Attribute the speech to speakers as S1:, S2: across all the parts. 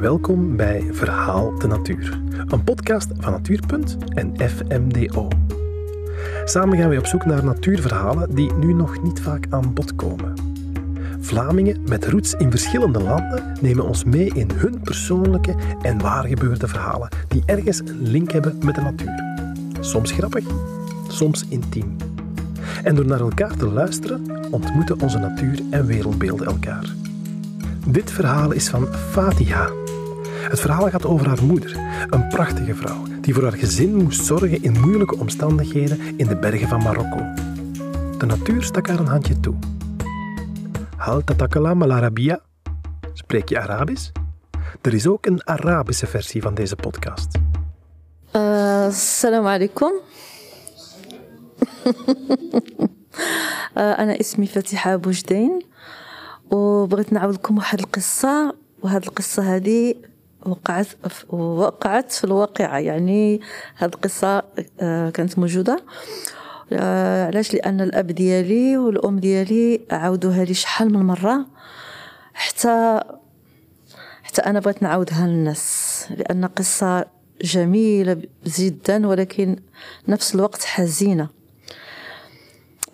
S1: Welkom bij Verhaal de Natuur, een podcast van Natuurpunt en FMDO. Samen gaan we op zoek naar natuurverhalen die nu nog niet vaak aan bod komen. Vlamingen met roots in verschillende landen nemen ons mee in hun persoonlijke en waargebeurde verhalen die ergens een link hebben met de natuur. Soms grappig, soms intiem. En door naar elkaar te luisteren, ontmoeten onze natuur en wereldbeelden elkaar. Dit verhaal is van Fatiha. Het verhaal gaat over haar moeder, een prachtige vrouw die voor haar gezin moest zorgen in moeilijke omstandigheden in de bergen van Marokko. De natuur stak haar een handje toe. Hal tatakalam al Arabia? Spreek je Arabisch? Er is ook een Arabische versie van deze podcast.
S2: Uh, السلام عليكم أنا اسمي فاتحة بوجدين وبغيت نعاود لكم واحد القصة وهاد القصة هذه وقعت وقعت في الواقعة. يعني هاد القصة كانت موجودة. علاش؟ لأن الأب ديالي والأم ديالي عاودوها لي شحال من مرة حتى حتى أنا بغيت نعاودها للناس. لأن قصة جميلة جدا ولكن نفس الوقت حزينة.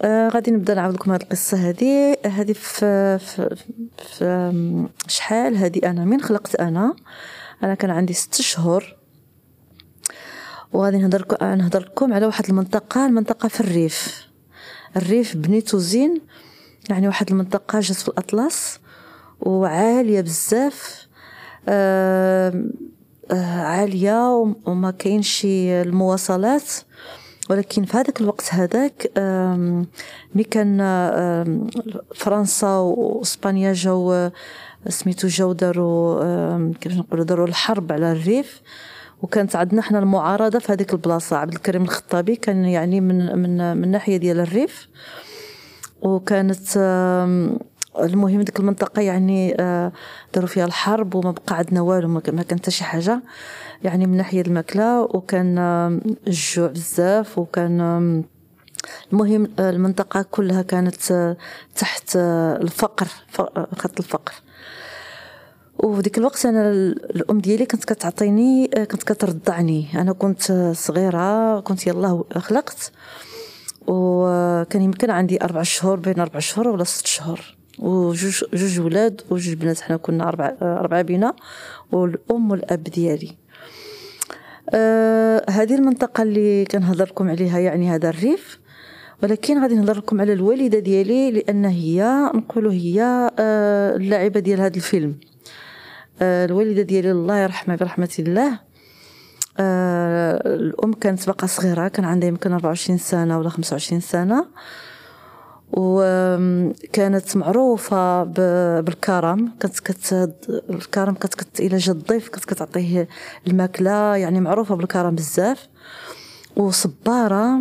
S2: آه غادي نبدأ نعاود لكم هذه القصة هذه هذه في, في, في شحال؟ هذه أنا. من خلقت أنا؟ أنا كان عندي ست شهور وغادي نهضر نهضر لكم على واحد المنطقة المنطقة في الريف. الريف بنيتو زين يعني واحد المنطقة جات في الأطلس وعالية بزاف آه آه عالية وما كاينش المواصلات. ولكن في هذاك الوقت هذاك ملي كان فرنسا وإسبانيا جاو سميتو جاو داروا كيفاش نقولوا داروا الحرب على الريف. وكانت عندنا حنا المعارضة في هذيك البلاصة. عبد الكريم الخطابي كان يعني من من من ناحية ديال الريف. وكانت المهم ديك المنطقة يعني داروا فيها الحرب وما بقى عندنا والو ما كان حتى شي حاجة. يعني من ناحية الماكلة وكان الجوع بزاف وكان المهم المنطقة كلها كانت تحت الفقر خط الفقر. وديك الوقت أنا الأم ديالي كانت كتعطيني كانت كترضعني. أنا كنت صغيرة كنت يلاه خلقت وكان يمكن عندي أربع شهور بين أربع شهور ولا ست شهور. وجوج جوج ولاد وجوج بنات. حنا كنا أربعة أربعة بينا والأم والأب ديالي. آه هذه المنطقة اللي كنهضر لكم عليها يعني هذا الريف. ولكن غادي نهضر لكم على الوالدة ديالي لأن هي نقولوا هي آه اللاعبة ديال هذا الفيلم. آه الوالدة ديالي الله يرحمها برحمة الله. آه الأم كانت باقا صغيرة كان عندها يمكن 24 سنة ولا 25 سنة. وكانت معروفة بالكرم. كانت كت الكرم كانت كت إلى جا الضيف كانت كتعطيه الماكلة. يعني معروفة بالكرم بزاف. وصبارة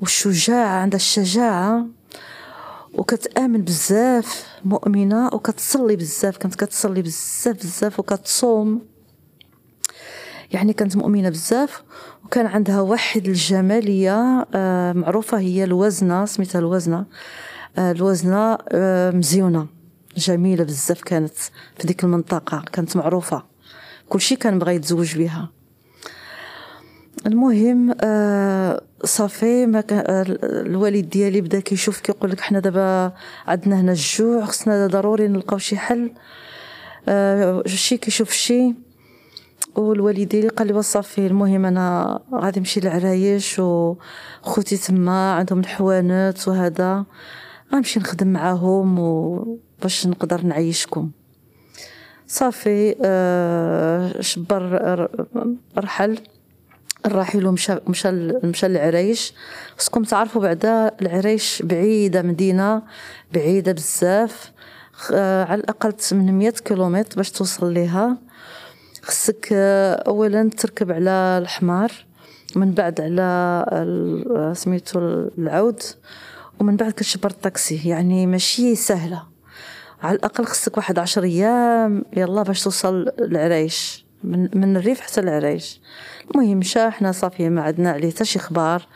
S2: والشجاعة عندها الشجاعة. وكتآمن بزاف مؤمنة. وكتصلي بزاف كانت كتصلي بزاف بزاف وكتصوم. يعني كانت مؤمنة بزاف. وكان عندها واحد الجمالية معروفة هي الوزنة سميتها الوزنة. الوزنة مزيونة. جميلة بزاف كانت في ديك المنطقة كانت معروفة. كلشي كان بغى يتزوج بها المهم صافي ما كان الوالد ديالي بدا كيشوف كيقول لك حنا دابا عندنا هنا الجوع خصنا ضروري نلقاو شي حل. شي كيشوف شي. والوالد ديالي قال لي صافي المهم أنا غادي نمشي للعرايش وخوتي تما عندهم الحوانت وهذا. غنمشي نخدم معاهم وباش نقدر نعيشكم. صافي آه شبر رحل. الراحل ومشى مشى مشى للعرايش خصكم تعرفوا بعدا العرايش بعيدة مدينة بعيدة بزاف آه على الأقل 800 كيلومتر باش توصل ليها. خصك اولا تركب على الحمار من بعد على سميتو العود ومن بعد كتشبر الطاكسي. يعني ماشي سهلة. على الأقل خصك واحد عشر أيام يلا باش توصل للعرايش من, من الريف حتى للعرايش المهم مشى حنا صافي ما عندنا عليه حتى شي خبار.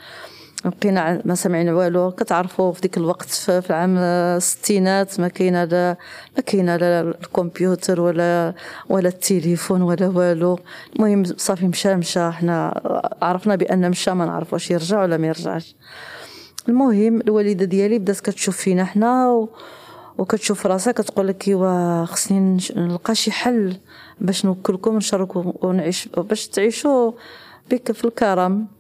S2: بقينا ما سمعنا والو. كتعرفوا في ديك الوقت في العام الستينات ما كاين لا ما كاين لا الكمبيوتر ولا ولا التليفون ولا والو. المهم صافي مشى مشى. حنا عرفنا بأن مشى ما نعرف واش يرجع ولا ما يرجعش. المهم الوالدة ديالي بدات كتشوف فينا حنا و... وكتشوف راسها كتقول لك إيوا خصني نلقى شي حل باش نوكلكم ونشارككم ونعيش باش تعيشوا بك في الكرم.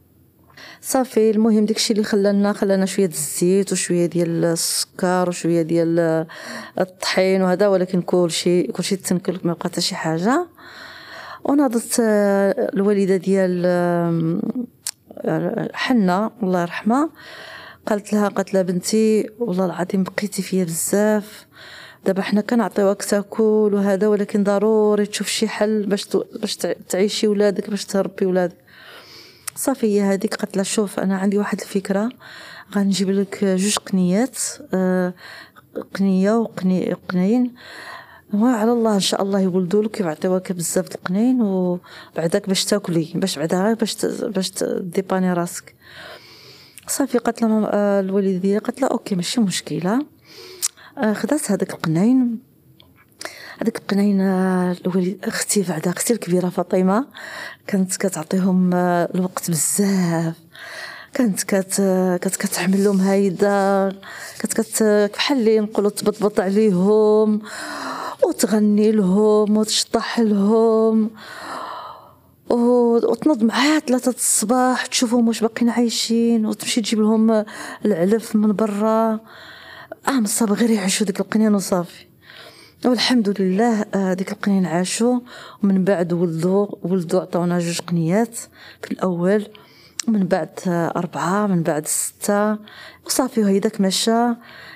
S2: صافي المهم داكشي اللي خلانا خلانا شوية الزيت وشوية ديال السكر وشوية ديال الطحين وهذا ولكن كلشي كلشي تنكل ما بقى حتى شي حاجة. وناضت الوالدة ديال حنا الله يرحمها قالت لها قالت لها بنتي والله العظيم بقيتي فيا بزاف. دابا حنا كنعطيوك تاكل وهذا ولكن ضروري تشوف شي حل باش باش تعيشي ولادك باش تربي ولادك. صافي هذيك قالت لها شوف أنا عندي واحد الفكرة. غنجيب لك جوج قنيات آه قنية وقني قنين. وعلى الله إن شاء الله يولدوا لك ويعطيوك بزاف القنين وبعداك باش تاكلي باش بعدا باش باش dépanner راسك. صافي قالت لها آه، الوالده ديالي قالت لها okay ماشي مشكلة. آه، خدات هذاك القنين. هذيك القنين الوليد أختي بعدا أختي الكبيرة فاطمة كانت كتعطيهم آه، الوقت بزاف. كانت كت كانت كتعمل لهم هايدا كانت كت بحال اللي نقولوا تبطبط عليهم وتغني لهم وتشطح لهم وتنوض معاها ثلاثة الصباح تشوفهم واش باقيين عايشين وتمشي تجيب لهم العلف من برا. أه صافي غير يعيشوا ديك القنين وصافي والحمد لله آه، ديك القنين عاشوا ومن بعد ولدوا ولدوا عطاونا جوج قنيات. في الأول ومن بعد آه، أربعة من بعد ستة. وصافي وهيداك مشى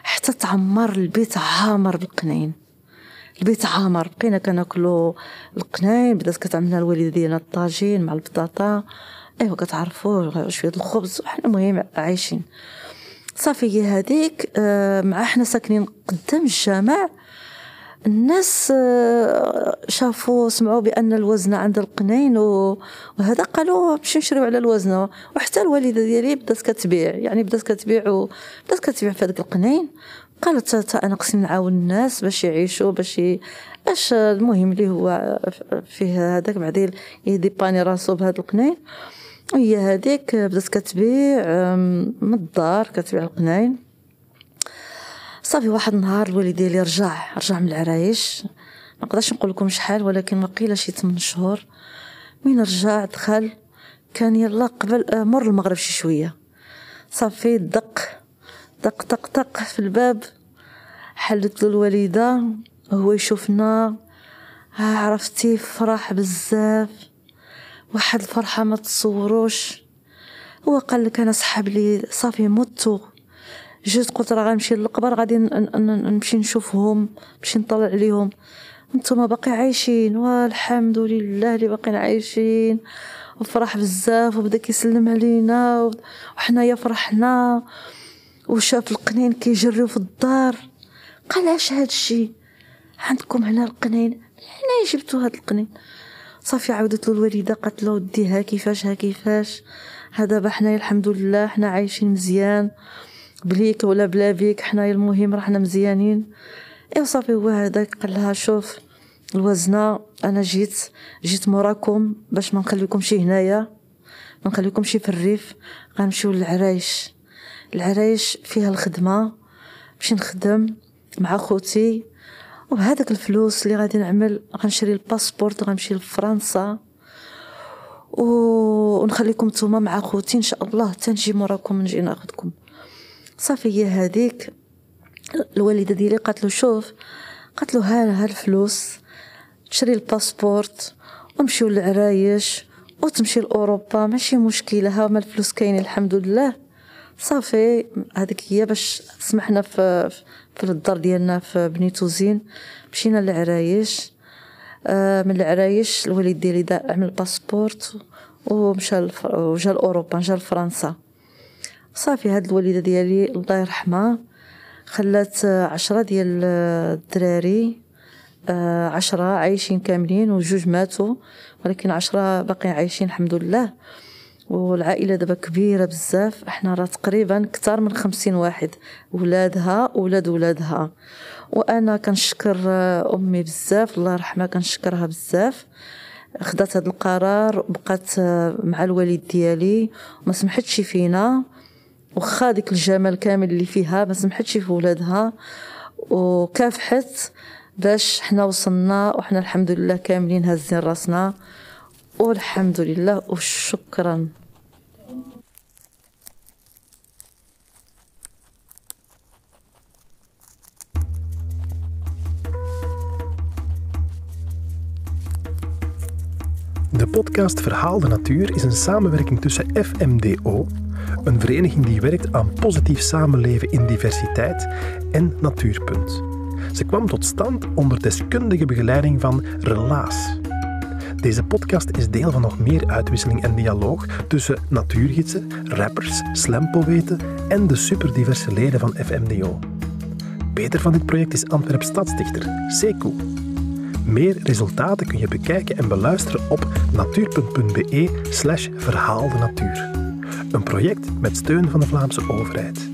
S2: حتى تعمر البيت عامر بالقنين. البيت عامر. بقينا كناكلو القنين. بدات كتعملنا الوالده ديالنا الطاجين مع البطاطا. أيوا كتعرفوا شوية الخبز. وحنا المهم عايشين. صافي هي هذيك. آه، مع حنا ساكنين قدام الجامع. الناس آه، شافوا سمعوا بأن الوزنه عند القنين وهذا قالوا باش نشريو على الوزنه وحتى الوالدة ديالي بدات كتبيع يعني بدات كتبيع بدات كتبيع في هذاك القنين. قالت تا أنا قسم نعاون الناس باش يعيشوا باش ي... المهم اللي هو فيه هذاك بعدين يديباني راسو بهذا القنين. وهي هذيك بدات كتبيع من الدار كتبيع القناين صافي واحد النهار الوالد ديالي رجع رجع من العرايش. ما نقدرش نقول لكم شحال ولكن قيل شي 8 شهور. من رجع؟ دخل. كان يلا قبل آه، مر المغرب شي شوية. صافي دق دق دق دق في الباب. حلت له الوالدة. هو يشوفنا. ها عرفتي فرح بزاف. واحد الفرحة ما تصوروش. هو قال لك أنا سحب لي صافي متو. جيت قلت راه غنمشي للقبر غادي نمشي نشوفهم نمشي نطلع عليهم. نتوما باقي عايشين والحمد لله اللي باقيين عايشين. وفرح بزاف وبدا كيسلم علينا وحنايا فرحنا. وشاف القنين كيجريو في الدار. قال اش هاد الشيء عندكم هنا القنين؟ هنا جبتو هاد القنين. صافي عاودت له الوالدة قالت له وديها كيفاش ها كيفاش. هذا حنايا الحمد لله حنا عايشين مزيان. بليك ولا بلا بيك حنايا المهم راحنا مزيانين. ايوا صافي هو هذاك قال لها شوف الوزنة أنا جيت جيت موراكم باش ما نخليكمش هنايا ما نخليكمش في الريف غنمشيو للعرايش العرايش فيها الخدمة باش نخدم مع خوتي. وبهذاك الفلوس اللي غادي نعمل غنشري الباسبورت غنمشي لفرنسا. ونخليكم نتوما مع خوتي إن شاء الله تنجي موراكم نجي ناخذكم صافي هي هذيك. الوالدة ديالي قالت له شوف قالت له ها ها الفلوس تشري الباسبورت ومشيو للعرايش وتمشي لأوروبا ماشي مشكلة ها ما الفلوس كاينين الحمد لله. صافي هذيك هي باش سمحنا في في الدار ديالنا في بني توزين. مشينا للعرايش. آه، من العرايش الوالد ديالي عمل باسبورت ومشى وجا لأوروبا جا لفرنسا. صافي هاد الوالده ديالي الله يرحمها خلات عشرة ديال الدراري آه، عشرة عايشين كاملين وجوج ماتوا ولكن عشرة باقيين عايشين الحمد لله. والعائلة دابا كبيرة بزاف إحنا راه تقريبا كثر من خمسين واحد ولادها ولاد ولادها. وأنا كنشكر أمي بزاف الله يرحمها كنشكرها بزاف. خدات هذا القرار بقات مع الوالد ديالي ما سمحتش فينا. وخا ديك الجمال كامل اللي فيها ما سمحتش في ولادها. وكافحت باش حنا وصلنا وحنا الحمد لله كاملين هازين راسنا. والحمد لله وشكرا.
S1: De podcast Verhaal de Natuur is een samenwerking tussen FMDO, een vereniging die werkt aan positief samenleven in diversiteit, en Natuurpunt. Ze kwam tot stand onder deskundige begeleiding van Relaas. Deze podcast is deel van nog meer uitwisseling en dialoog tussen natuurgidsen, rappers, slampoëten en de superdiverse leden van FMDO. Beter van dit project is Antwerp stadsdichter Sekou. Meer resultaten kun je bekijken en beluisteren op natuur.be slash verhaal de natuur. Een project met steun van de Vlaamse overheid.